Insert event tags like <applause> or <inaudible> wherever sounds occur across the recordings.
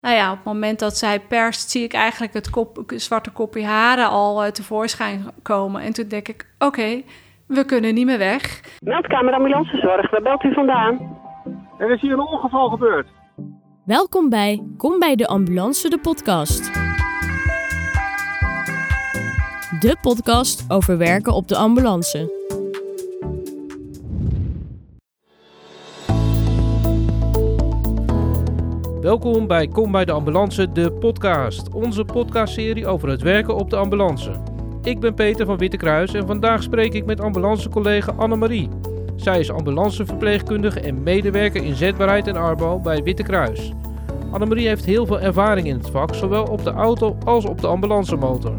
Nou ja, op het moment dat zij perst, zie ik eigenlijk het kop, zwarte kopje haren al uh, tevoorschijn komen. En toen denk ik, oké, we kunnen niet meer weg. Meldkamer ambulancezorg, waar belt u vandaan? Er is hier een ongeval gebeurd. Welkom bij Kom bij de Ambulance, de podcast. De podcast over werken op de ambulance. Welkom bij Kom bij de Ambulance, de podcast. Onze podcastserie over het werken op de ambulance. Ik ben Peter van Wittekruis en vandaag spreek ik met ambulancecollega Annemarie. Zij is ambulanceverpleegkundige en medewerker inzetbaarheid en arbo bij Witte Kruis. Annemarie heeft heel veel ervaring in het vak, zowel op de auto als op de ambulancemotor.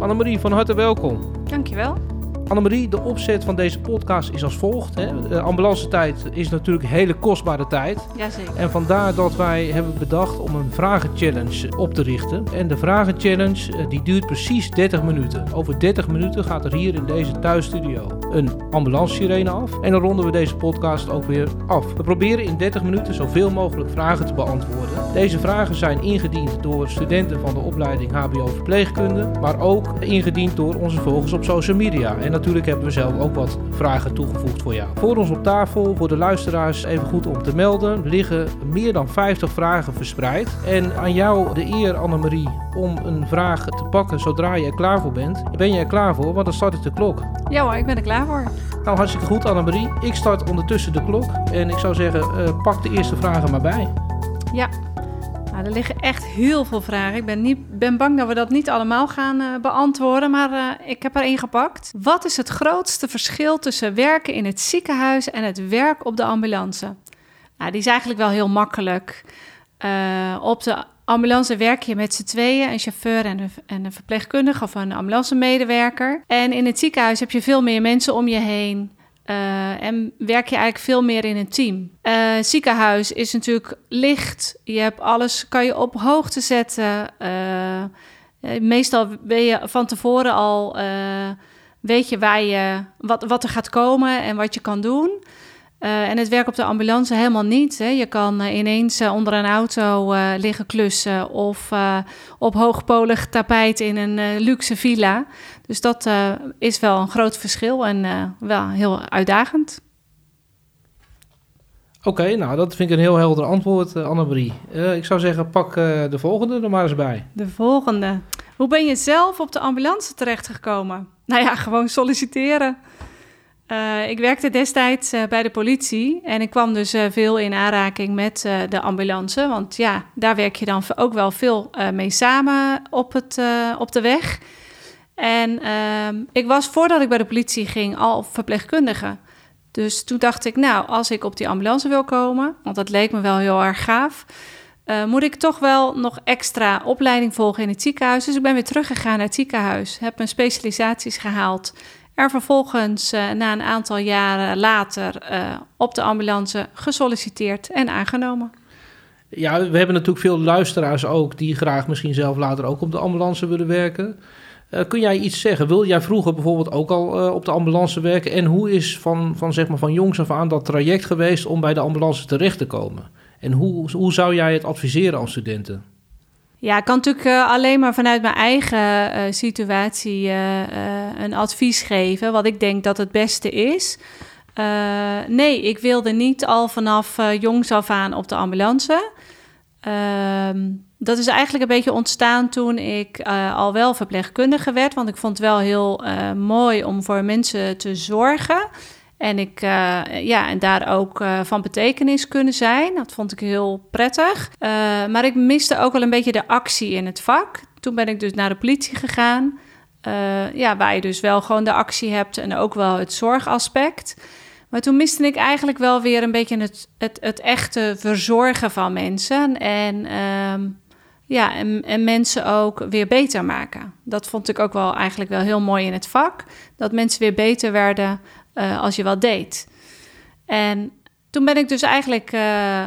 Annemarie, van harte welkom. Dankjewel. Annemarie, de opzet van deze podcast is als volgt. Hè. De ambulance tijd is natuurlijk hele kostbare tijd. Jazeker. En vandaar dat wij hebben bedacht om een vragenchallenge op te richten. En de vragenchallenge eh, die duurt precies 30 minuten. Over 30 minuten gaat er hier in deze thuisstudio een ambulance sirene af. En dan ronden we deze podcast ook weer af. We proberen in 30 minuten zoveel mogelijk vragen te beantwoorden. Deze vragen zijn ingediend door studenten van de opleiding HBO Verpleegkunde. Maar ook ingediend door onze volgers op social media. En natuurlijk hebben we zelf ook wat vragen toegevoegd voor jou. Voor ons op tafel, voor de luisteraars even goed om te melden, liggen meer dan 50 vragen verspreid. En aan jou de eer, Annemarie, om een vraag te pakken zodra je er klaar voor bent. Ben je er klaar voor? Want dan start ik de klok. Ja hoor, ik ben er klaar voor. Nou, hartstikke goed, Annemarie. Ik start ondertussen de klok. En ik zou zeggen, uh, pak de eerste vragen maar bij. Ja, nou, er liggen echt heel veel vragen. Ik ben, niet, ben bang dat we dat niet allemaal gaan uh, beantwoorden, maar uh, ik heb er één gepakt. Wat is het grootste verschil tussen werken in het ziekenhuis en het werk op de ambulance? Nou, die is eigenlijk wel heel makkelijk. Uh, op de ambulance werk je met z'n tweeën, een chauffeur en een, en een verpleegkundige of een ambulancemedewerker. En in het ziekenhuis heb je veel meer mensen om je heen. Uh, en werk je eigenlijk veel meer in een team. Uh, ziekenhuis is natuurlijk licht. Je hebt alles, kan je op hoogte zetten. Uh, meestal ben je van tevoren al, weet je waar je, wat, wat er gaat komen en wat je kan doen. Uh, en het werk op de ambulance helemaal niet. Hè. Je kan uh, ineens uh, onder een auto liggen klussen of op hoogpolig tapijt in een luxe villa. Dus dat is wel een groot verschil en wel heel uitdagend. Oké, okay, nou dat vind ik een heel helder antwoord, Annemarie. ik zou zeggen, pak de volgende er maar eens bij. De volgende. Hoe ben je zelf op de ambulance terechtgekomen? Nou ja, gewoon solliciteren. Uh, ik werkte destijds uh, bij de politie en ik kwam dus uh, veel in aanraking met de ambulance. Want ja, daar werk je dan ook wel veel mee samen op, het, op de weg. En ehm, ik was voordat ik bij de politie ging al verpleegkundige. Dus toen dacht ik, nou, als ik op die ambulance wil komen, want dat leek me wel heel erg gaaf, moet ik toch wel nog extra opleiding volgen in het ziekenhuis. Dus ik ben weer teruggegaan naar het ziekenhuis, heb mijn specialisaties gehaald er vervolgens uh, na een aantal jaren later uh, op de ambulance gesolliciteerd en aangenomen. Ja, we hebben natuurlijk veel luisteraars ook die graag misschien zelf later ook op de ambulance willen werken. Uh, kun jij iets zeggen? Wil jij vroeger bijvoorbeeld ook al op de ambulance werken? En hoe is van, van, zeg maar van jongs af aan dat traject geweest om bij de ambulance terecht te komen? En hoe, hoe zou jij het adviseren aan studenten? Ja, ik kan natuurlijk uh, alleen maar vanuit mijn eigen uh, situatie uh, een advies geven, wat ik denk dat het beste is. nee, ik wilde niet al vanaf jongs af aan op de ambulance. Ehm, dat is eigenlijk een beetje ontstaan toen ik al wel verpleegkundige werd, want ik vond het wel heel mooi om voor mensen te zorgen. En, ik, uh, ja, en daar ook uh, van betekenis kunnen zijn. Dat vond ik heel prettig. Uh, maar ik miste ook wel een beetje de actie in het vak. Toen ben ik dus naar de politie gegaan. ja, waar je dus wel gewoon de actie hebt en ook wel het zorgaspect. Maar toen miste ik eigenlijk wel weer een beetje het, het, het echte verzorgen van mensen. En, ehm, ja, en, en mensen ook weer beter maken. Dat vond ik ook wel eigenlijk wel heel mooi in het vak. Dat mensen weer beter werden uh, als je wat deed. En toen ben ik dus eigenlijk uh,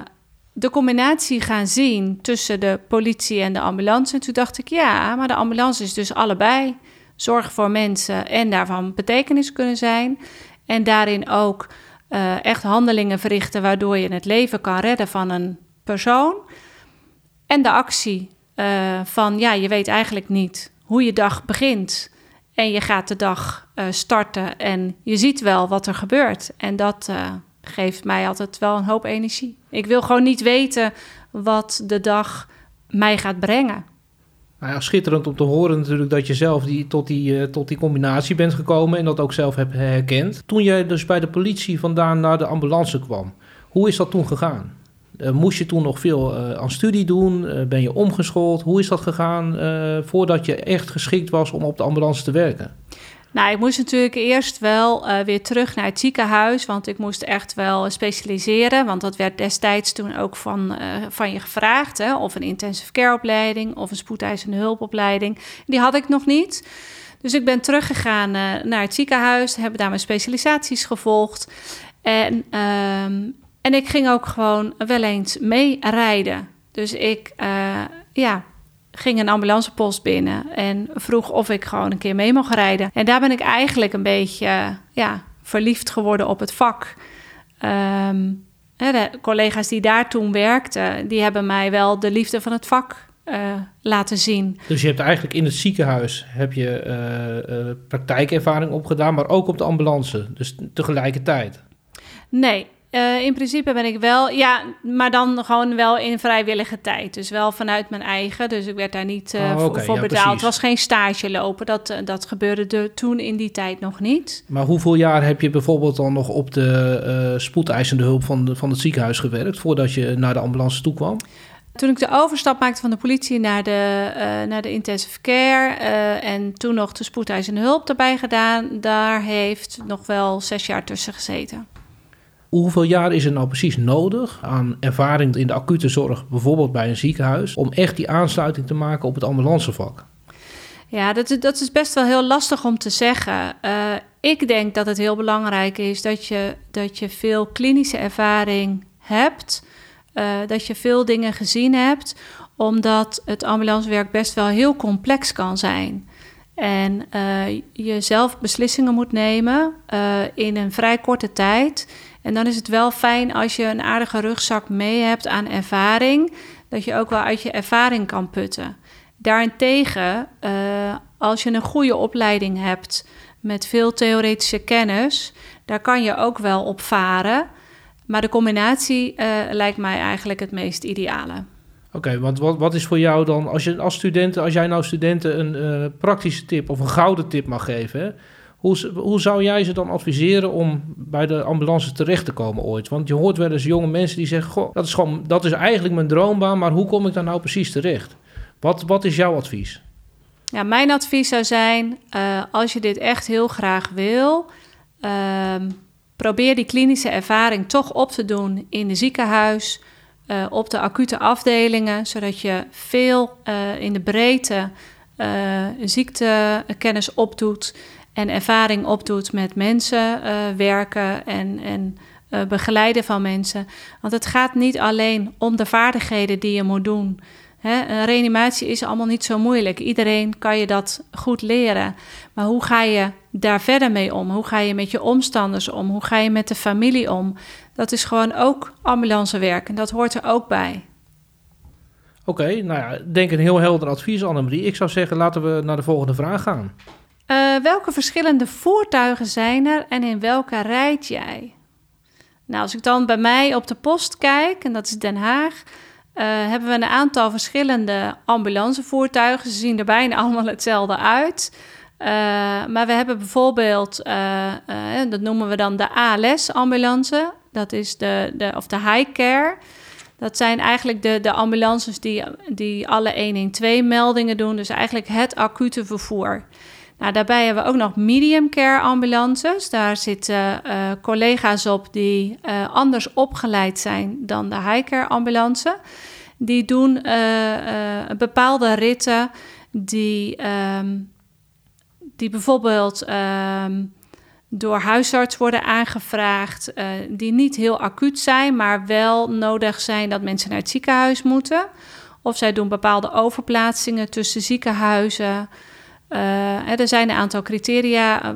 de combinatie gaan zien tussen de politie en de ambulance. En toen dacht ik, ja, maar de ambulance is dus allebei. Zorg voor mensen en daarvan betekenis kunnen zijn. En daarin ook uh, echt handelingen verrichten waardoor je het leven kan redden van een persoon. En de actie van, ja, je weet eigenlijk niet hoe je dag begint. En je gaat de dag uh, starten en je ziet wel wat er gebeurt. En dat uh, geeft mij altijd wel een hoop energie. Ik wil gewoon niet weten wat de dag mij gaat brengen. Nou schitterend om te horen natuurlijk dat je zelf die, tot, die, uh, tot die combinatie bent gekomen en dat ook zelf hebt herkend. Toen jij dus bij de politie vandaan naar de ambulance kwam, hoe is dat toen gegaan? Moest je toen nog veel aan studie doen? ben je omgeschoold? Hoe is dat gegaan voordat je echt geschikt was om op de ambulance te werken? Nou, ik moest natuurlijk eerst wel uh, weer terug naar het ziekenhuis, want ik moest echt wel specialiseren. Want dat werd destijds toen ook van, uh, van je gevraagd, hè, of een intensive care opleiding of een spoedeisende hulpopleiding. Die had ik nog niet. Dus ik ben teruggegaan uh, naar het ziekenhuis, heb daar mijn specialisaties gevolgd. En, um, en ik ging ook gewoon wel eens mee rijden. Dus ik, ja, ging een ambulancepost binnen en vroeg of ik gewoon een keer mee mocht rijden. En daar ben ik eigenlijk een beetje ja, verliefd geworden op het vak. Um, de collega's die daar toen werkten, die hebben mij wel de liefde van het vak uh, laten zien. Dus je hebt eigenlijk in het ziekenhuis heb je uh, uh, praktijkervaring opgedaan, maar ook op de ambulance, dus tegelijkertijd? Nee, uh, in principe ben ik wel, ja, maar dan gewoon wel in vrijwillige tijd. Dus wel vanuit mijn eigen. Dus ik werd daar niet uh, oh, okay. voor ja, betaald. Het was geen stage lopen. Dat, uh, dat gebeurde er toen in die tijd nog niet. Maar hoeveel jaar heb je bijvoorbeeld dan nog op de spoedeisende hulp van, de, van het ziekenhuis gewerkt voordat je naar de ambulance toe kwam? Toen ik de overstap maakte van de politie naar de, uh, naar de intensive care uh, en toen nog de spoedeisende hulp erbij gedaan, daar heeft nog wel zes jaar tussen gezeten. Hoeveel jaar is er nou precies nodig aan ervaring in de acute zorg, bijvoorbeeld bij een ziekenhuis, om echt die aansluiting te maken op het ambulancevak? Ja, dat, dat is best wel heel lastig om te zeggen. Uh, ik denk dat het heel belangrijk is dat je, dat je veel klinische ervaring hebt, uh, dat je veel dingen gezien hebt, omdat het ambulancewerk best wel heel complex kan zijn. En uh, je zelf beslissingen moet nemen in een vrij korte tijd. En dan is het wel fijn als je een aardige rugzak mee hebt aan ervaring, dat je ook wel uit je ervaring kan putten. Daarentegen, uh, als je een goede opleiding hebt met veel theoretische kennis, daar kan je ook wel op varen. Maar de combinatie uh, lijkt mij eigenlijk het meest ideale. Oké, okay, want wat, wat is voor jou dan, als, je, als studenten, als jij nou studenten een uh, praktische tip of een gouden tip mag geven? Hoe, zou jij ze dan adviseren om bij de ambulance terecht te komen ooit? Want je hoort wel eens jonge mensen die zeggen: Goh, dat is, gewoon, dat is eigenlijk mijn droombaan, maar hoe kom ik daar nou precies terecht? Wat, wat is jouw advies? Ja, mijn advies zou zijn: uh, als je dit echt heel graag wil, uh, probeer die klinische ervaring toch op te doen in de ziekenhuis, uh, op de acute afdelingen, zodat je veel uh, in de breedte ziektekennis opdoet en ervaring opdoet met mensen uh, werken en, en uh, begeleiden van mensen. Want het gaat niet alleen om de vaardigheden die je moet doen. Een reanimatie is allemaal niet zo moeilijk. Iedereen kan je dat goed leren. Maar hoe ga je daar verder mee om? Hoe ga je met je omstanders om? Hoe ga je met de familie om? Dat is gewoon ook ambulancewerk en dat hoort er ook bij. Oké, nou ja, denk een heel helder advies, Annemarie. Ik zou zeggen, laten we naar de volgende vraag gaan. Uh, welke verschillende voertuigen zijn er en in welke rijd jij? Nou, als ik dan bij mij op de post kijk, en dat is Den Haag, uh, hebben we een aantal verschillende ambulancevoertuigen. Ze zien er bijna <laughs> allemaal hetzelfde uit. Uh, maar we hebben bijvoorbeeld, dat noemen we dan de ALS-ambulance. Dat is de, de, of de high care. Dat zijn eigenlijk de, de ambulances die, die alle 112-meldingen doen. Dus eigenlijk het acute vervoer. Nou, daarbij hebben we ook nog medium care ambulances. Daar zitten uh, collega's op die uh, anders opgeleid zijn dan de high care ambulance. Die doen uh, bepaalde ritten die, um, die bijvoorbeeld um, door huisarts worden aangevraagd, die niet heel acuut zijn, maar wel nodig zijn dat mensen naar het ziekenhuis moeten. Of zij doen bepaalde overplaatsingen tussen ziekenhuizen. Uh, er zijn een aantal criteria.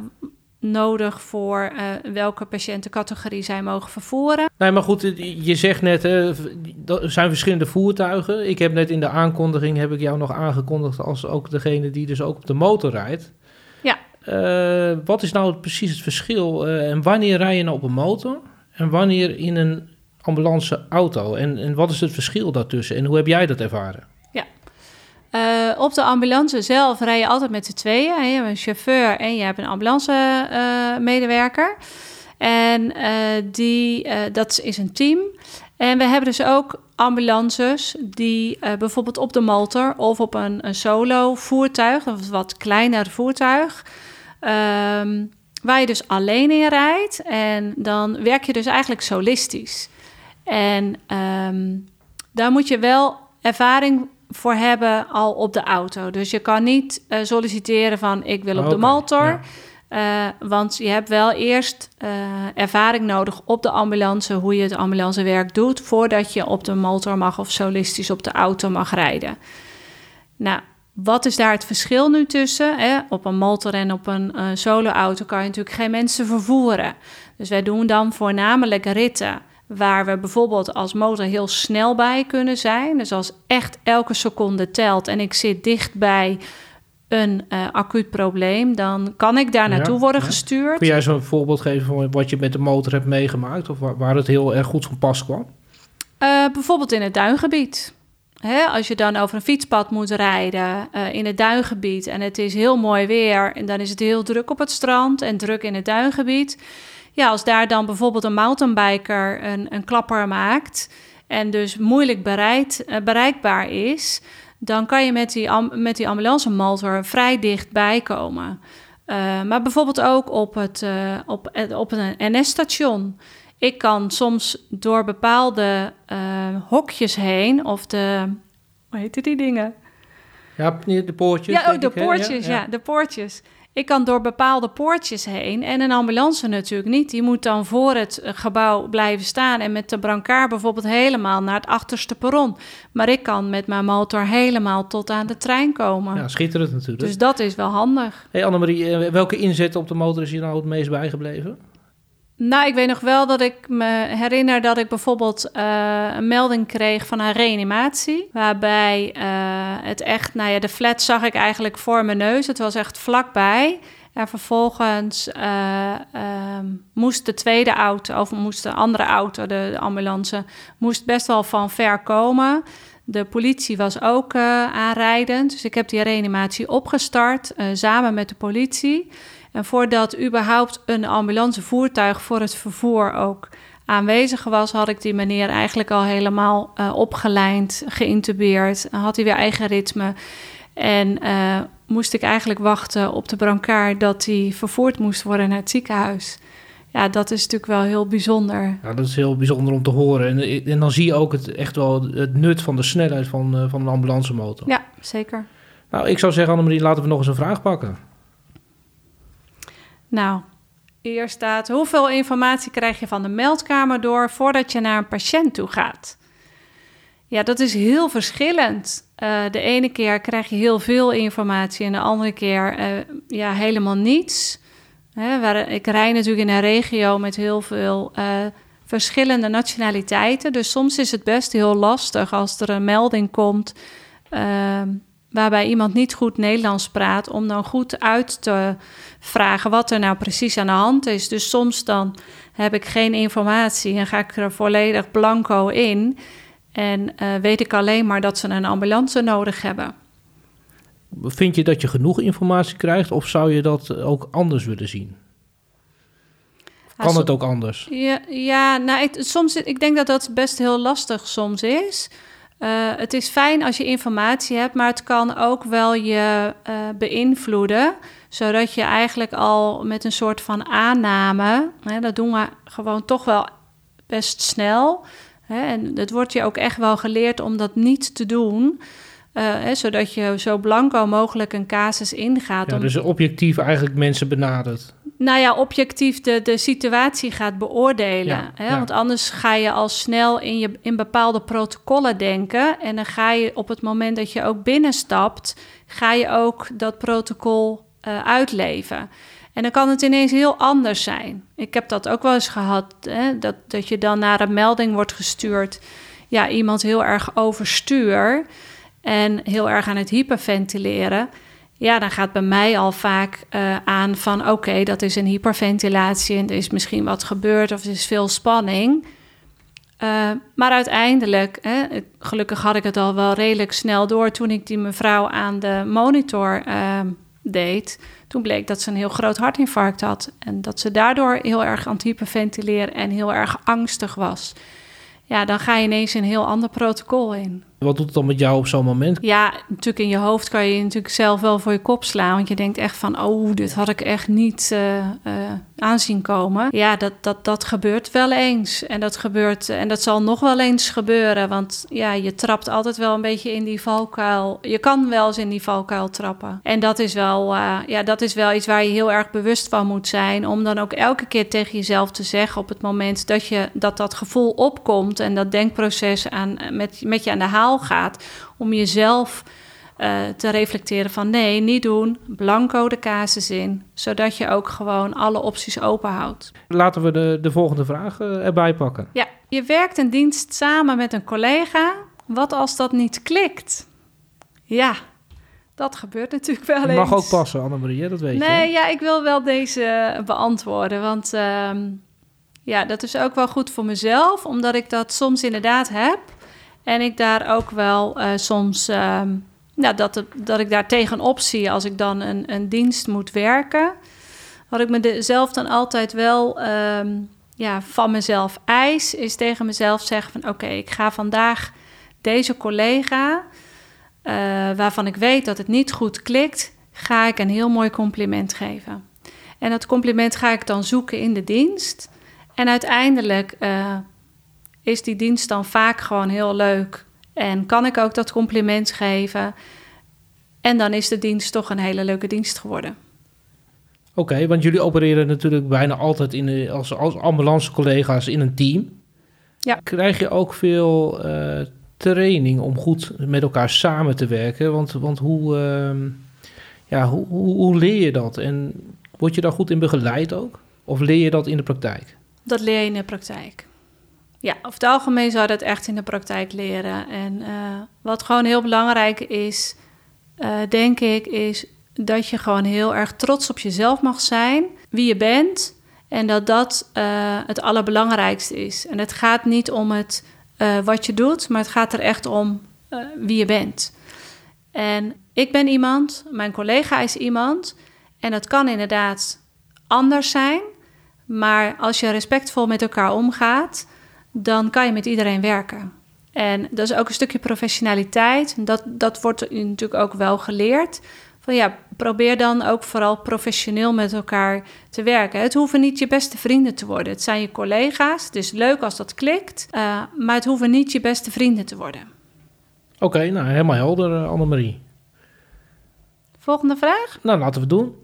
nodig voor uh, welke patiëntencategorie zij mogen vervoeren. Nee, maar goed, je zegt net, hè, er zijn verschillende voertuigen. Ik heb net in de aankondiging, heb ik jou nog aangekondigd als ook degene die dus ook op de motor rijdt. Ja. Uh, wat is nou precies het verschil uh, en wanneer rij je nou op een motor en wanneer in een ambulance auto? En, en wat is het verschil daartussen en hoe heb jij dat ervaren? Uh, op de ambulance zelf rij je altijd met z'n tweeën. Je hebt een chauffeur en je hebt een ambulance-medewerker. en uh, die, dat is een team. En we hebben dus ook ambulances die bijvoorbeeld op de motor of op een, een solo voertuig, of wat kleiner voertuig, um, waar je dus alleen in rijdt. En dan werk je dus eigenlijk solistisch. En um, daar moet je wel ervaring voor hebben al op de auto. Dus je kan niet uh, solliciteren van ik wil op de motor. Ja. Uh, want je hebt wel eerst uh, ervaring nodig op de ambulance, hoe je het ambulancewerk doet, voordat je op de motor mag of solistisch op de auto mag rijden. Nou, wat is daar het verschil nu tussen? Hè? Op een motor en op een solo-auto kan je natuurlijk geen mensen vervoeren. Dus wij doen dan voornamelijk ritten waar we bijvoorbeeld als motor heel snel bij kunnen zijn. Dus als echt elke seconde telt en ik zit dichtbij een uh, acuut probleem, dan kan ik daar naartoe worden gestuurd. Kun jij zo'n voorbeeld geven van wat je met de motor hebt meegemaakt of waar, waar het heel erg goed van pas kwam? Uh, bijvoorbeeld in het duingebied. Hè, als je dan over een fietspad moet rijden uh, in het duingebied en het is heel mooi weer en dan is het heel druk op het strand en druk in het duingebied ja, als daar dan bijvoorbeeld een mountainbiker een, een klapper maakt en dus moeilijk bereid, uh, bereikbaar is, dan kan je met die, met die ambulancemotor vrij dichtbij komen. Uh, maar bijvoorbeeld ook op, het, uh, op, op een NS-station. Ik kan soms door bepaalde hokjes heen, of de. Hoe heet die dingen? Ja, de poortjes. Ja, ook de poortjes, ja, ja. ja, de poortjes. Ik kan door bepaalde poortjes heen en een ambulance natuurlijk niet. Die moet dan voor het eh, gebouw blijven staan en met de brancard bijvoorbeeld helemaal naar het achterste perron. Maar ik kan met mijn motor helemaal tot aan de trein komen. Ja, schitterend natuurlijk. Dus dat is wel handig. Hey Annemarie, eh, welke inzet op de motor is je nou het meest bijgebleven? Nou, ik weet nog wel dat ik me herinner dat ik bijvoorbeeld uh, een melding kreeg van een reanimatie. Waarbij uh, het echt, nou ja, de flat zag ik eigenlijk voor mijn neus. Het was echt vlakbij. En vervolgens uh, moest de tweede auto, of moest de andere auto, de, de, ambulance, moest best wel van ver komen. De politie was ook aanrijdend. Dus ik heb die reanimatie opgestart samen met de politie. En voordat überhaupt een ambulancevoertuig voor het vervoer ook aanwezig was, had ik die meneer eigenlijk al helemaal uh, opgelijnd, geïntubeerd. Had hij weer eigen ritme. En uh, moest ik eigenlijk wachten op de brancard dat hij vervoerd moest worden naar het ziekenhuis. Ja, dat is natuurlijk wel heel bijzonder. Ja, dat is heel bijzonder om te horen. En, en dan zie je ook het, echt wel het nut van de snelheid van, uh, van een ambulancemotor. Ja, zeker. Nou, ik zou zeggen, Annemarie, laten we nog eens een vraag pakken. Nou, hier staat: hoeveel informatie krijg je van de meldkamer door voordat je naar een patiënt toe gaat? Ja, dat is heel verschillend. Uh, de ene keer krijg je heel veel informatie en de andere keer uh, ja, helemaal niets. Waar, ik rij natuurlijk in een regio met heel veel uh, verschillende nationaliteiten. Dus soms is het best heel lastig als er een melding komt ehm, waarbij iemand niet goed Nederlands praat, om dan goed uit te vragen wat er nou precies aan de hand is. Dus soms dan heb ik geen informatie en ga ik er volledig blanco in en uh, weet ik alleen maar dat ze een ambulance nodig hebben. Vind je dat je genoeg informatie krijgt of zou je dat ook anders willen zien? Kan het ook anders? Ja, ja nou, ik, soms, ik denk dat dat best heel lastig soms is. Uh, het is fijn als je informatie hebt, maar het kan ook wel je uh, beïnvloeden. Zodat je eigenlijk al met een soort van aanname, hè, dat doen we gewoon toch wel best snel. Hè, en het wordt je ook echt wel geleerd om dat niet te doen. Uh, hè, zodat je zo blanco mogelijk een casus ingaat. Ja, dus objectief eigenlijk mensen benadert nou ja, objectief de, de situatie gaat beoordelen. hè? Want anders ga je al snel in, je, in bepaalde protocollen denken. En dan ga je op het moment dat je ook binnenstapt, ga je ook dat protocol uh, uitleven. En dan kan het ineens heel anders zijn. Ik heb dat ook wel eens gehad, hè, dat, dat je dan naar een melding wordt gestuurd. Ja, iemand heel erg overstuur en heel erg aan het hyperventileren. Ja, dan gaat bij mij al vaak uh, aan van oké, dat is een hyperventilatie en er is misschien wat gebeurd of er is veel spanning. Uh, maar uiteindelijk, hè, gelukkig had ik het al wel redelijk snel door toen ik die mevrouw aan de monitor uh, deed. Toen bleek dat ze een heel groot hartinfarct had en dat ze daardoor heel erg aan het hyperventileren en heel erg angstig was. Ja, dan ga je ineens een heel ander protocol in. Wat doet het dan met jou op zo'n moment? Ja, natuurlijk in je hoofd kan je, natuurlijk zelf wel voor je kop slaan. Want je denkt echt van, oh, dit had ik echt niet uh, uh, aanzien komen. Ja, dat, dat, dat gebeurt wel eens. En dat gebeurt, en dat zal nog wel eens gebeuren. Want ja, je trapt altijd wel een beetje in die valkuil. Je kan wel eens in die valkuil trappen. En dat is wel, uh, ja, dat is wel iets waar je heel erg bewust van moet zijn. Om dan ook elke keer tegen jezelf te zeggen op het moment dat je, dat, dat gevoel opkomt en dat denkproces aan, met, met je aan de haal gaat om jezelf uh, te reflecteren van nee, niet doen, blanco de casus in, zodat je ook gewoon alle opties open houdt. Laten we de, de volgende vraag uh, erbij pakken. Ja, je werkt een dienst samen met een collega. Wat als dat niet klikt? Ja, dat gebeurt natuurlijk wel eens. mag ook passen, Annemarie, dat weet nee, je. Nee, ja, ik wil wel deze beantwoorden, want uh, ja, dat is ook wel goed voor mezelf, omdat ik dat soms inderdaad heb. En ik daar ook wel uh, soms, nou, dat, dat ik daar tegenop zie als ik dan een, een dienst moet werken. Wat ik mezelf dan altijd wel um, ja, van mezelf eis, is tegen mezelf zeggen van oké, ik ga vandaag deze collega, uh, waarvan ik weet dat het niet goed klikt, ga ik een heel mooi compliment geven. En dat compliment ga ik dan zoeken in de dienst. En uiteindelijk is die dienst dan vaak gewoon heel leuk. En kan ik ook dat compliment geven. En dan is de dienst toch een hele leuke dienst geworden. Oké, okay, want jullie opereren natuurlijk bijna altijd in de, als, als ambulance-collega's in een team. Ja. Krijg je ook veel uh, training om goed met elkaar samen te werken? Want, want hoe, uh, ja, hoe, hoe, hoe leer je dat? En word je daar goed in begeleid ook? Of leer je dat in de praktijk? Dat leer je in de praktijk. Ja, over het algemeen zou dat echt in de praktijk leren. En uh, wat gewoon heel belangrijk is, uh, denk ik, is dat je gewoon heel erg trots op jezelf mag zijn, wie je bent. En dat dat uh, het allerbelangrijkste is. En het gaat niet om het wat je doet, maar het gaat er echt om wie je bent. En ik ben iemand, mijn collega is iemand. En dat kan inderdaad anders zijn. Maar als je respectvol met elkaar omgaat, dan kan je met iedereen werken. En dat is ook een stukje professionaliteit. Dat, dat wordt natuurlijk ook wel geleerd. Van ja, probeer dan ook vooral professioneel met elkaar te werken. Het hoeven niet je beste vrienden te worden. Het zijn je collega's. Het is leuk als dat klikt. Uh, maar het hoeven niet je beste vrienden te worden. Oké, okay, nou helemaal helder, uh, Annemarie. Volgende vraag? Nou, laten we het doen.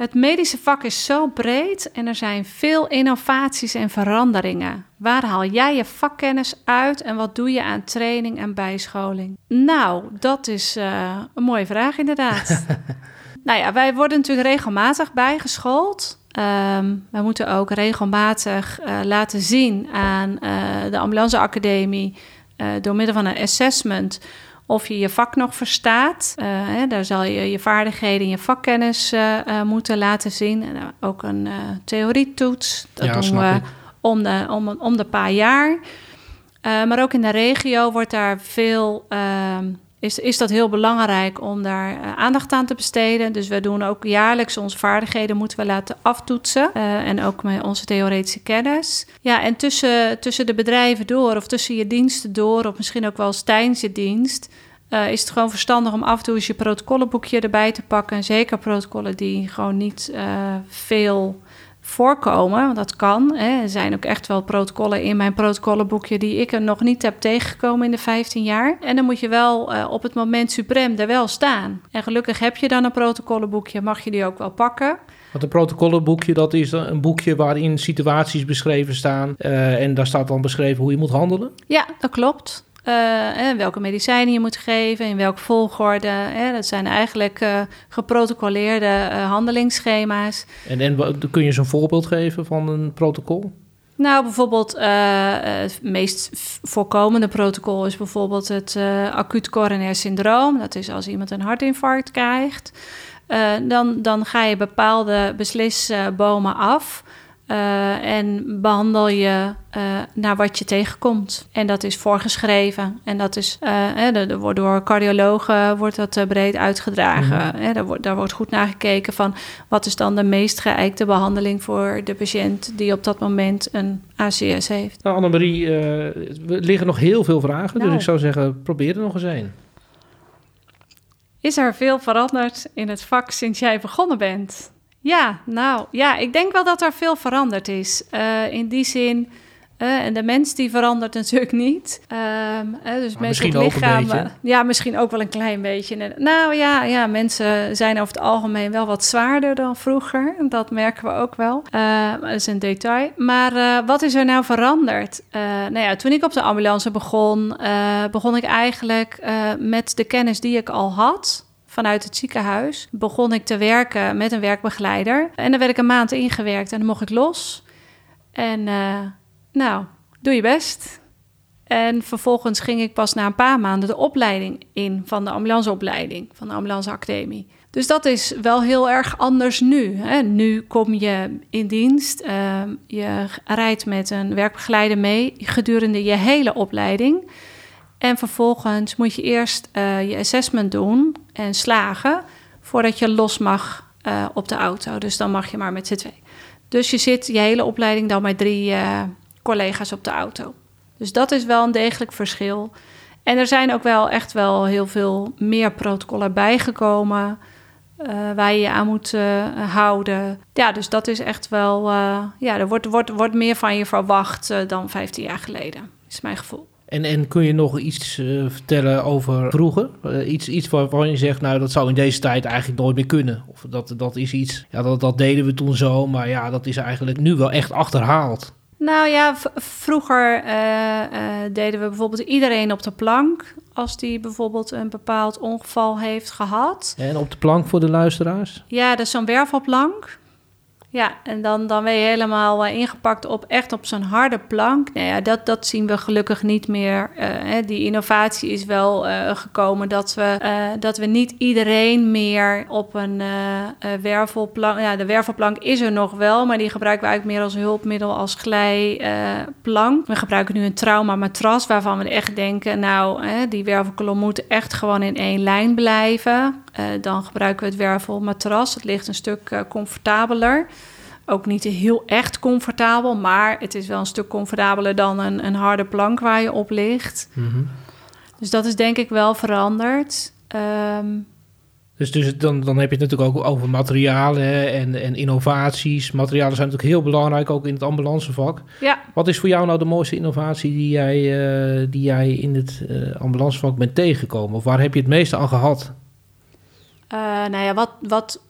Het medische vak is zo breed en er zijn veel innovaties en veranderingen. Waar haal jij je vakkennis uit en wat doe je aan training en bijscholing? Nou, dat is uh, een mooie vraag inderdaad. <laughs> nou ja, wij worden natuurlijk regelmatig bijgeschoold. Um, wij moeten ook regelmatig uh, laten zien aan uh, de ambulanceacademie door middel van een assessment of je je vak nog verstaat. Uh, hè, daar zal je je vaardigheden en je vakkennis uh, uh, moeten laten zien. En ook een theorietoets. Dat ja, doen we om de, om, om de paar jaar. maar ook in de regio wordt daar veel. Is, is dat heel belangrijk om daar uh, aandacht aan te besteden. Dus we doen ook jaarlijks onze vaardigheden moeten we laten aftoetsen. Uh, en ook met onze theoretische kennis. Ja, en tussen, tussen de bedrijven door of tussen je diensten door... of misschien ook wel tijdens je dienst... Uh, is het gewoon verstandig om af en toe eens je protocollenboekje erbij te pakken. En zeker protocollen die gewoon niet veel voorkomen, want dat kan. Hè. Er zijn ook echt wel protocollen in mijn protocollenboekje die ik er nog niet heb tegengekomen in de 15 jaar. En dan moet je wel uh, op het moment suprem er wel staan. En gelukkig heb je dan een protocollenboekje, mag je die ook wel pakken. Want een protocollenboekje, dat is een boekje waarin situaties beschreven staan. Uh, en daar staat dan beschreven hoe je moet handelen? Ja, dat klopt. Uh, en welke medicijnen je moet geven, in welke volgorde. Hè. Dat zijn eigenlijk uh, geprotocoleerde uh, handelingsschema's. En, en kun je zo'n voorbeeld geven van een protocol? Nou, bijvoorbeeld het meest voorkomende protocol is bijvoorbeeld het acuut coronair syndroom. Dat is als iemand een hartinfarct krijgt. dan, dan ga je bepaalde beslisbomen af. Uh, en behandel je uh, naar wat je tegenkomt. En dat is voorgeschreven. En dat is wordt door cardiologen wordt dat breed uitgedragen. Mm daar, wordt, daar wordt goed naar gekeken van wat is dan de meest geëikte behandeling voor de patiënt die op dat moment een ACS heeft. Nou, Annemarie, er liggen nog heel veel vragen. Dus nou. ik zou zeggen, probeer er nog eens een. Is er veel veranderd in het vak sinds jij begonnen bent? Ja, nou ja, ik denk wel dat er veel veranderd is. Uh, in die zin, uh, en de mens die verandert natuurlijk <laughs> niet. Um, uh, dus misschien ook een beetje. Ja, misschien ook wel een klein beetje. Nou ja, ja, mensen zijn over het algemeen wel wat zwaarder dan vroeger. Dat merken we ook wel. dat is een detail. Maar wat is er nou veranderd? nou ja, toen ik op de ambulance begon, begon ik eigenlijk met de kennis die ik al had vanuit het ziekenhuis begon ik te werken met een werkbegeleider. En dan werd ik een maand ingewerkt en dan mocht ik los. En uh, nou, doe je best. En vervolgens ging ik pas na een paar maanden de opleiding in van de ambulanceopleiding, van de ambulanceacademie. Dus dat is wel heel erg anders nu. Hè. Nu kom je in dienst, uh, je rijdt met een werkbegeleider mee gedurende je hele opleiding. En vervolgens moet je eerst uh, je assessment doen en slagen voordat je los mag uh, op de auto. Dus dan mag je maar met z'n twee. Dus je zit je hele opleiding dan met drie uh, collega's op de auto. Dus dat is wel een degelijk verschil. En er zijn ook wel echt wel heel veel meer protocollen bijgekomen. Waar je je aan moet houden. Ja, dus dat is echt wel. ja, er wordt, wordt, wordt meer van je verwacht dan 15 jaar geleden, is mijn gevoel. En, en kun je nog iets uh, vertellen over vroeger? Uh, iets, iets waarvan je zegt, nou, dat zou in deze tijd eigenlijk nooit meer kunnen. Of dat, dat is iets, ja, dat, dat deden we toen zo, maar ja, dat is eigenlijk nu wel echt achterhaald. Nou ja, vroeger uh, deden we bijvoorbeeld iedereen op de plank. Als die bijvoorbeeld een bepaald ongeval heeft gehad. En op de plank voor de luisteraars? Ja, dat is zo'n wervelplank. Ja, en dan, dan ben je helemaal uh, ingepakt op echt op zo'n harde plank. Nou ja, dat, dat zien we gelukkig niet meer. Uh, hè, die innovatie is wel uh, gekomen dat we, dat we niet iedereen meer op een wervelplank. Ja, de wervelplank is er nog wel, maar die gebruiken we eigenlijk meer als hulpmiddel, als glijplank. we gebruiken nu een traumamatras waarvan we echt denken, nou, die wervelkolom moet echt gewoon in één lijn blijven. Dan gebruiken we het wervelmatras. Het ligt een stuk comfortabeler. Ook niet heel echt comfortabel, maar het is wel een stuk comfortabeler dan een, een harde plank waar je op ligt. Mhm. Dus dat is denk ik wel veranderd. Ehm, dus, dus dan, dan heb je het natuurlijk ook over materialen en, en innovaties. Materialen zijn natuurlijk heel belangrijk, ook in het ambulancevak. Ja. Wat is voor jou nou de mooiste innovatie die jij, uh, die jij in het ambulancevak bent tegengekomen? Of waar heb je het meeste aan gehad? Uh, nou ja, wat, wat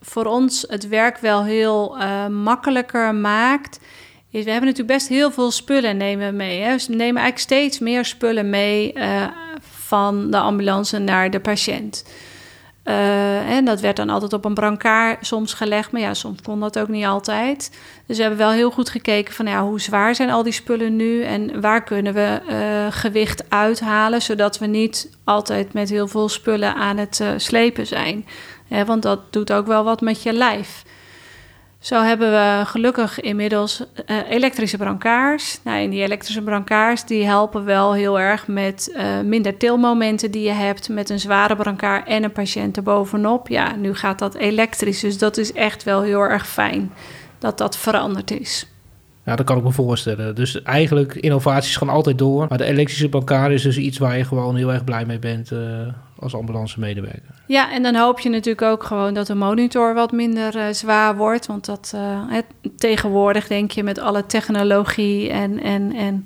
voor ons het werk wel heel uh, makkelijker maakt. Is, we hebben natuurlijk best heel veel spullen nemen mee. Hè? Dus we nemen eigenlijk steeds meer spullen mee uh, van de ambulance naar de patiënt. Uh, en dat werd dan altijd op een brancard soms gelegd, maar ja, soms kon dat ook niet altijd. Dus we hebben wel heel goed gekeken van ja, hoe zwaar zijn al die spullen nu en waar kunnen we uh, gewicht uithalen, zodat we niet altijd met heel veel spullen aan het uh, slepen zijn want dat doet ook wel wat met je lijf. Zo hebben we gelukkig inmiddels uh, elektrische brancards. Nou, en die elektrische brancards die helpen wel heel erg met uh, minder tilmomenten die je hebt... met een zware brancard en een patiënt erbovenop. Ja, nu gaat dat elektrisch, dus dat is echt wel heel erg fijn dat dat veranderd is. Ja, dat kan ik me voorstellen. Dus eigenlijk, innovaties gaan altijd door. Maar de elektrische brancard is dus iets waar je gewoon heel erg blij mee bent... Uh als ambulance medewerker. Ja, en dan hoop je natuurlijk ook gewoon dat de monitor wat minder uh, zwaar wordt. Want dat uh, tegenwoordig denk je met alle technologie en, en, en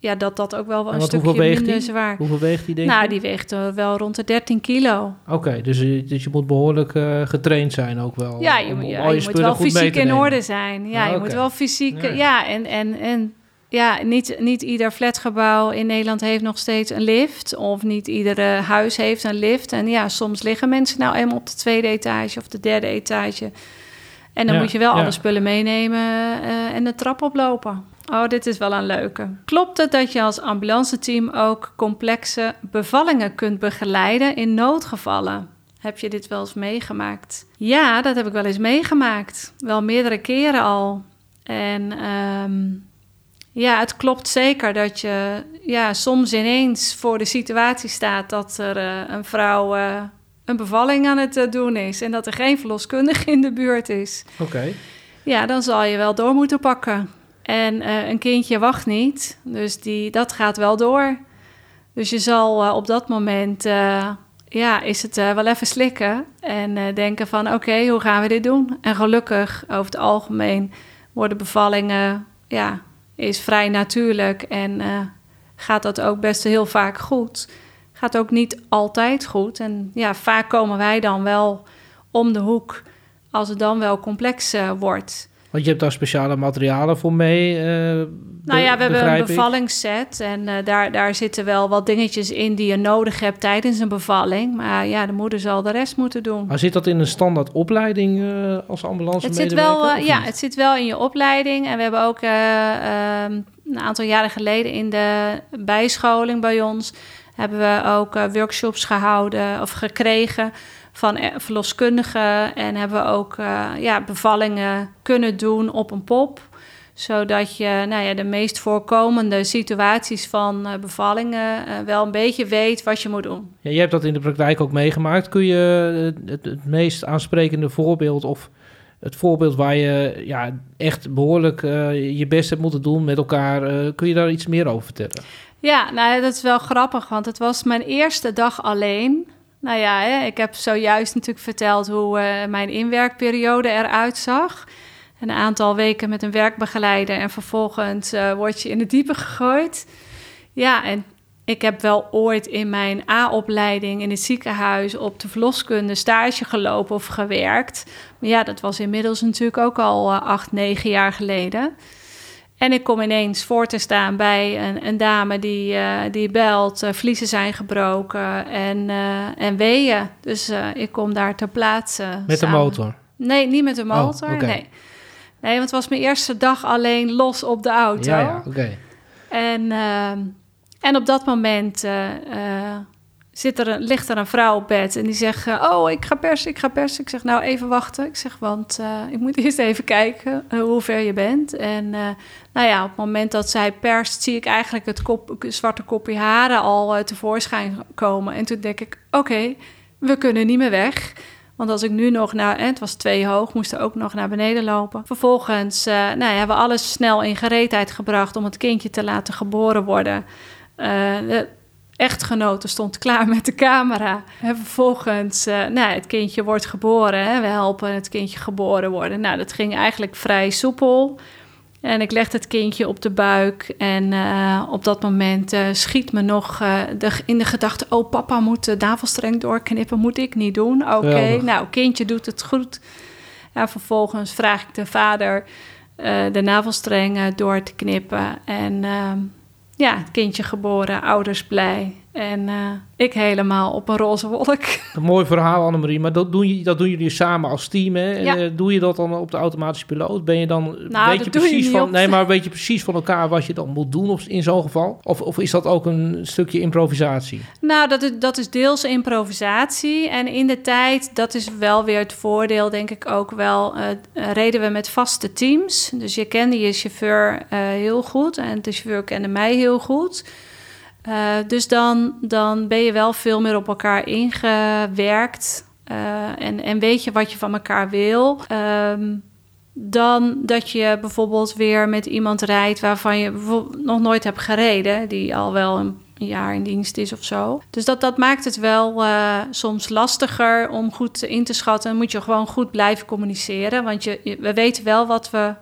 ja, dat dat ook wel een stukje minder die? zwaar. Hoeveel weegt die denk Nou, die weegt wel rond de 13 kilo. Oké, okay, dus, dus je moet behoorlijk getraind zijn ook wel. Ja, je, om, ja, je, je moet wel fysiek in orde zijn. Ja, ah, je moet wel fysiek... Ja, ja en, en, en ja, niet, niet ieder flatgebouw in Nederland heeft nog steeds een lift. Of niet iedere huis heeft een lift. En ja, soms liggen mensen nou eenmaal op de tweede etage of de derde etage. En dan Ja, moet je wel alle spullen meenemen eh, en de trap oplopen. Oh, dit is wel een leuke. Klopt het dat je als ambulanceteam ook complexe bevallingen kunt begeleiden in noodgevallen? Heb je dit wel eens meegemaakt? Ja, dat heb ik wel eens meegemaakt. Wel meerdere keren al. En ehm, ja, het klopt zeker dat je ja, soms ineens voor de situatie staat dat er eh, een vrouw eh, een bevalling aan het eh, doen is en dat er geen verloskundige in de buurt is. Oké. Ja, dan zal je wel door moeten pakken. En eh, een kindje wacht niet, dus die, dat gaat wel door. Dus je zal eh, op dat moment, eh, ja, is het wel even slikken en denken van, oké, hoe gaan we dit doen? En gelukkig, over het algemeen, worden bevallingen, ja, is vrij natuurlijk en gaat dat ook best heel vaak goed. Gaat ook niet altijd goed. En ja, vaak komen wij dan wel om de hoek als het dan wel complex wordt. Want je hebt daar speciale materialen voor mee. eh, Nou ja, we hebben een bevallingsset en eh, daar, daar zitten wel wat dingetjes in die je nodig hebt tijdens een bevalling. Maar ja, de moeder zal de rest moeten doen. Maar zit dat in een standaard opleiding eh, als ambulance Het zit wel, ja, het zit wel in je opleiding. En we hebben ook eh, ehm, een aantal jaren geleden in de bijscholing bij ons hebben we ook workshops gehouden of gekregen van eh, verloskundigen en hebben we ook eh, ja, bevallingen kunnen doen op een pop zodat je nou ja, de meest voorkomende situaties van eh, bevallingen wel een beetje weet wat je moet doen. Ja, jij hebt dat in de praktijk ook meegemaakt. Kun je het, het meest aansprekende voorbeeld of het voorbeeld waar je ja, echt behoorlijk eh, je best hebt moeten doen met elkaar, kun je daar iets meer over vertellen? Ja, nou ja, dat is wel grappig, want het was mijn eerste dag alleen. Nou ja, ik heb zojuist natuurlijk verteld hoe eh, mijn inwerkperiode eruit zag. Een aantal weken met een werkbegeleider en vervolgens eh, word je in het diepe gegooid. Ja, en ik heb wel ooit in mijn A-opleiding in het ziekenhuis op de verloskunde stage gelopen of gewerkt. Maar ja, dat was inmiddels natuurlijk ook al eh, acht, negen jaar geleden. En ik kom ineens voor te staan bij een, een dame die, eh, die belt, uh, vliezen zijn gebroken en, uh, en weeën. Dus ik kom daar ter plaatse. Met samen. de motor? Nee, niet met de motor. Oh, okay. nee. nee, want het was mijn eerste dag alleen los op de auto. Ja, ja oké. Okay. En, en op dat moment zit er een, ligt er een vrouw op bed en die zegt: Oh, ik ga persen, ik ga persen. Ik zeg: Nou, even wachten. Ik zeg: Want uh, ik moet <laughs> eerst even kijken uh, hoe ver je bent. En nou ja, op het moment dat zij perst, zie ik eigenlijk het kop, zwarte kopje haren al tevoorschijn komen. En toen denk ik: Oké, we kunnen niet meer weg. Want als ik nu nog naar, het was twee hoog, moest er ook nog naar beneden lopen. Vervolgens nou ja, hebben we alles snel in gereedheid gebracht om het kindje te laten geboren worden. De echtgenote stond klaar met de camera. En vervolgens, uh, nou, het kindje wordt geboren. Hè? We helpen het kindje geboren worden. Nou, dat ging eigenlijk vrij soepel. En ik legde het kindje op de buik. En uh, op dat moment uh, schiet me nog de, in de gedachte... oh, papa moet de navelstreng doorknippen. Moet ik niet doen? Oké, okay. nou, kindje doet het goed. Ja, vervolgens vraag ik de vader de navelstreng door te knippen. En ehm, ja, kindje geboren, ouders blij. En uh, ik helemaal op een roze wolk. <laughs> Een mooi verhaal, Annemarie. Maar dat doen, je, dat doen jullie samen als team, hè? Ja. Uh, doe je dat dan op de automatische piloot? Ben je dan... Nou, weet je precies je van, Nee, maar weet je precies van elkaar wat je dan moet doen op, in zo'n geval? Of, of is dat ook een stukje improvisatie? Nou, dat is, dat is deels improvisatie. En in de tijd, dat is wel weer het voordeel, denk ik ook wel... Uh, reden we met vaste teams. Dus je kende je chauffeur heel goed. En de chauffeur kende mij heel goed... Uh, dus dan, dan ben je wel veel meer op elkaar ingewerkt. Uh, en, en weet je wat je van elkaar wil. Um, dan dat je bijvoorbeeld weer met iemand rijdt waarvan je nog nooit hebt gereden. Die al wel een jaar in dienst is of zo. Dus dat, dat maakt het wel uh, soms lastiger om goed in te schatten. Moet je gewoon goed blijven communiceren. Want je, we weten wel wat we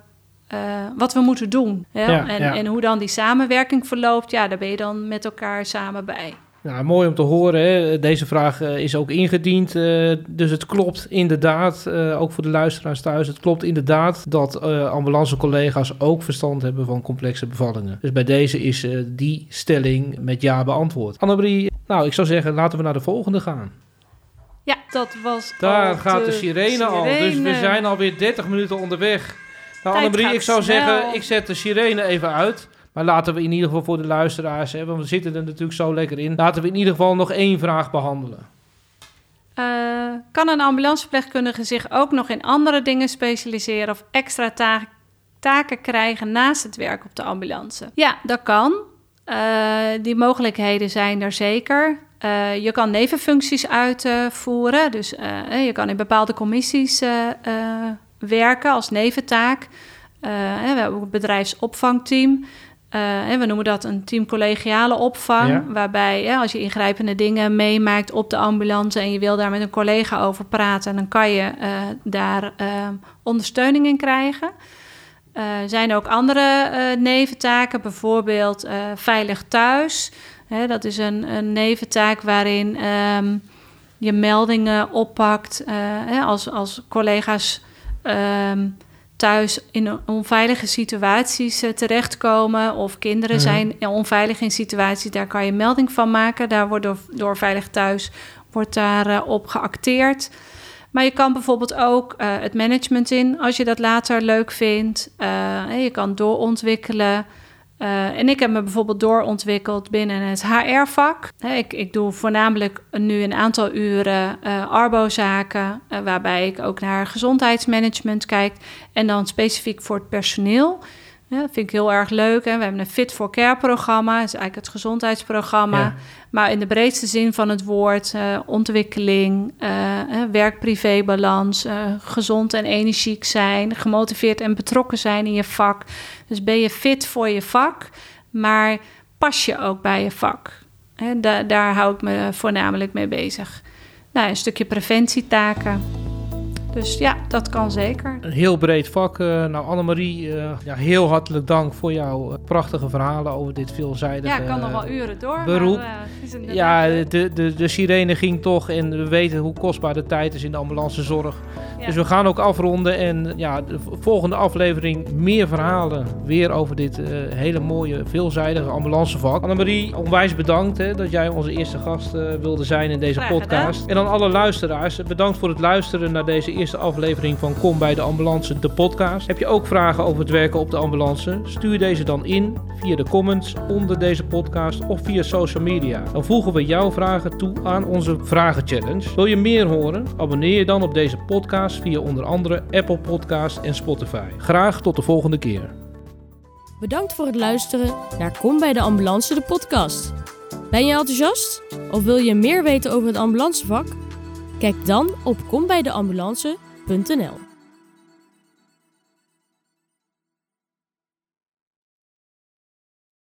uh, wat we moeten doen. Ja, en, ja. en, hoe dan die samenwerking verloopt, ja, daar ben je dan met elkaar samen bij. Nou, mooi om te horen. Hè? Deze vraag uh, is ook ingediend. Uh, dus het klopt inderdaad, uh, ook voor de luisteraars thuis, het klopt inderdaad dat ambulancecollega's ook verstand hebben van complexe bevallingen. Dus bij deze is die stelling met ja beantwoord. Annemarie, nou, ik zou zeggen, laten we naar de volgende gaan. Ja, dat was. Daar gaat de sirene, sirene, al. Dus we zijn alweer 30 minuten onderweg. Nou, Annemarie, ik zou snel. zeggen, ik zet de sirene even uit. Maar laten we in ieder geval voor de luisteraars, hè, want we zitten er natuurlijk zo lekker in. Laten we in ieder geval nog één vraag behandelen. Uh, kan een ambulanceverpleegkundige zich ook nog in andere dingen specialiseren of extra ta taken krijgen naast het werk op de ambulance? Ja, dat kan. Uh, die mogelijkheden zijn er zeker. Uh, je kan nevenfuncties uitvoeren. Dus je kan in bepaalde commissies werken als neventaak. we hebben ook een bedrijfsopvangteam. Uh, we noemen dat een team collegiale opvang. Waarbij als je ingrijpende dingen meemaakt op de ambulance en je wil daar met een collega over praten, dan kan je uh, daar uh, ondersteuning in krijgen. Er zijn ook andere neventaken, bijvoorbeeld veilig thuis. Hè, dat is een, een neventaak waarin um, je meldingen oppakt hè, als, als collega's. Um, thuis in onveilige situaties uh, terechtkomen of kinderen mhm. zijn onveilig in situaties, daar kan je melding van maken. Daar wordt door, door Veilig Thuis wordt daar uh, op geacteerd. Maar je kan bijvoorbeeld ook uh, het management in als je dat later leuk vindt. je kan doorontwikkelen. Uh, en ik heb me bijvoorbeeld doorontwikkeld binnen het HR-vak. Ik, ik doe voornamelijk nu een aantal uren uh, Arbo-zaken, uh, waarbij ik ook naar gezondheidsmanagement kijk. En dan specifiek voor het personeel. Ja, dat vind ik heel erg leuk. Hè. We hebben een Fit for Care programma, dat is eigenlijk het gezondheidsprogramma. Maar in de breedste zin van het woord, uh, ontwikkeling, uh, werk-privé-balans, uh, gezond en energiek zijn, gemotiveerd en betrokken zijn in je vak. Dus ben je fit voor je vak, maar pas je ook bij je vak. Hè, da daar hou ik me voornamelijk mee bezig. Nou, een stukje preventietaken. Dus ja, dat kan zeker. Een heel breed vak. Uh, nou, Annemarie, uh, ja, heel hartelijk dank voor jouw eh, prachtige verhalen over dit veelzijdige Ja, ik kan nog wel uren door. Beroep. Maar, ja, de, de, de sirene ging toch en we weten hoe kostbaar de tijd is in de ambulancezorg. Ja. Dus we gaan ook afronden en ja, de volgende aflevering meer verhalen weer over dit hele mooie, veelzijdige ambulancevak. Annemarie, onwijs bedankt hè, dat jij onze eerste gast wilde zijn in deze podcast. En aan alle luisteraars, bedankt voor het luisteren naar deze eerste aflevering van Kom bij de Ambulance, de podcast. Heb je ook vragen over het werken op de ambulance? Stuur deze dan in via de comments onder deze podcast of via social media. Dan voegen we jouw vragen toe aan onze Vragen Challenge. Wil je meer horen? Abonneer je dan op deze podcast via onder andere Apple Podcast en Spotify. Graag tot de volgende keer. Bedankt voor het luisteren naar Kom bij de Ambulance, de podcast. Ben je enthousiast? Of wil je meer weten over het ambulancevak? Kijk dan op kombijdeambulance.nl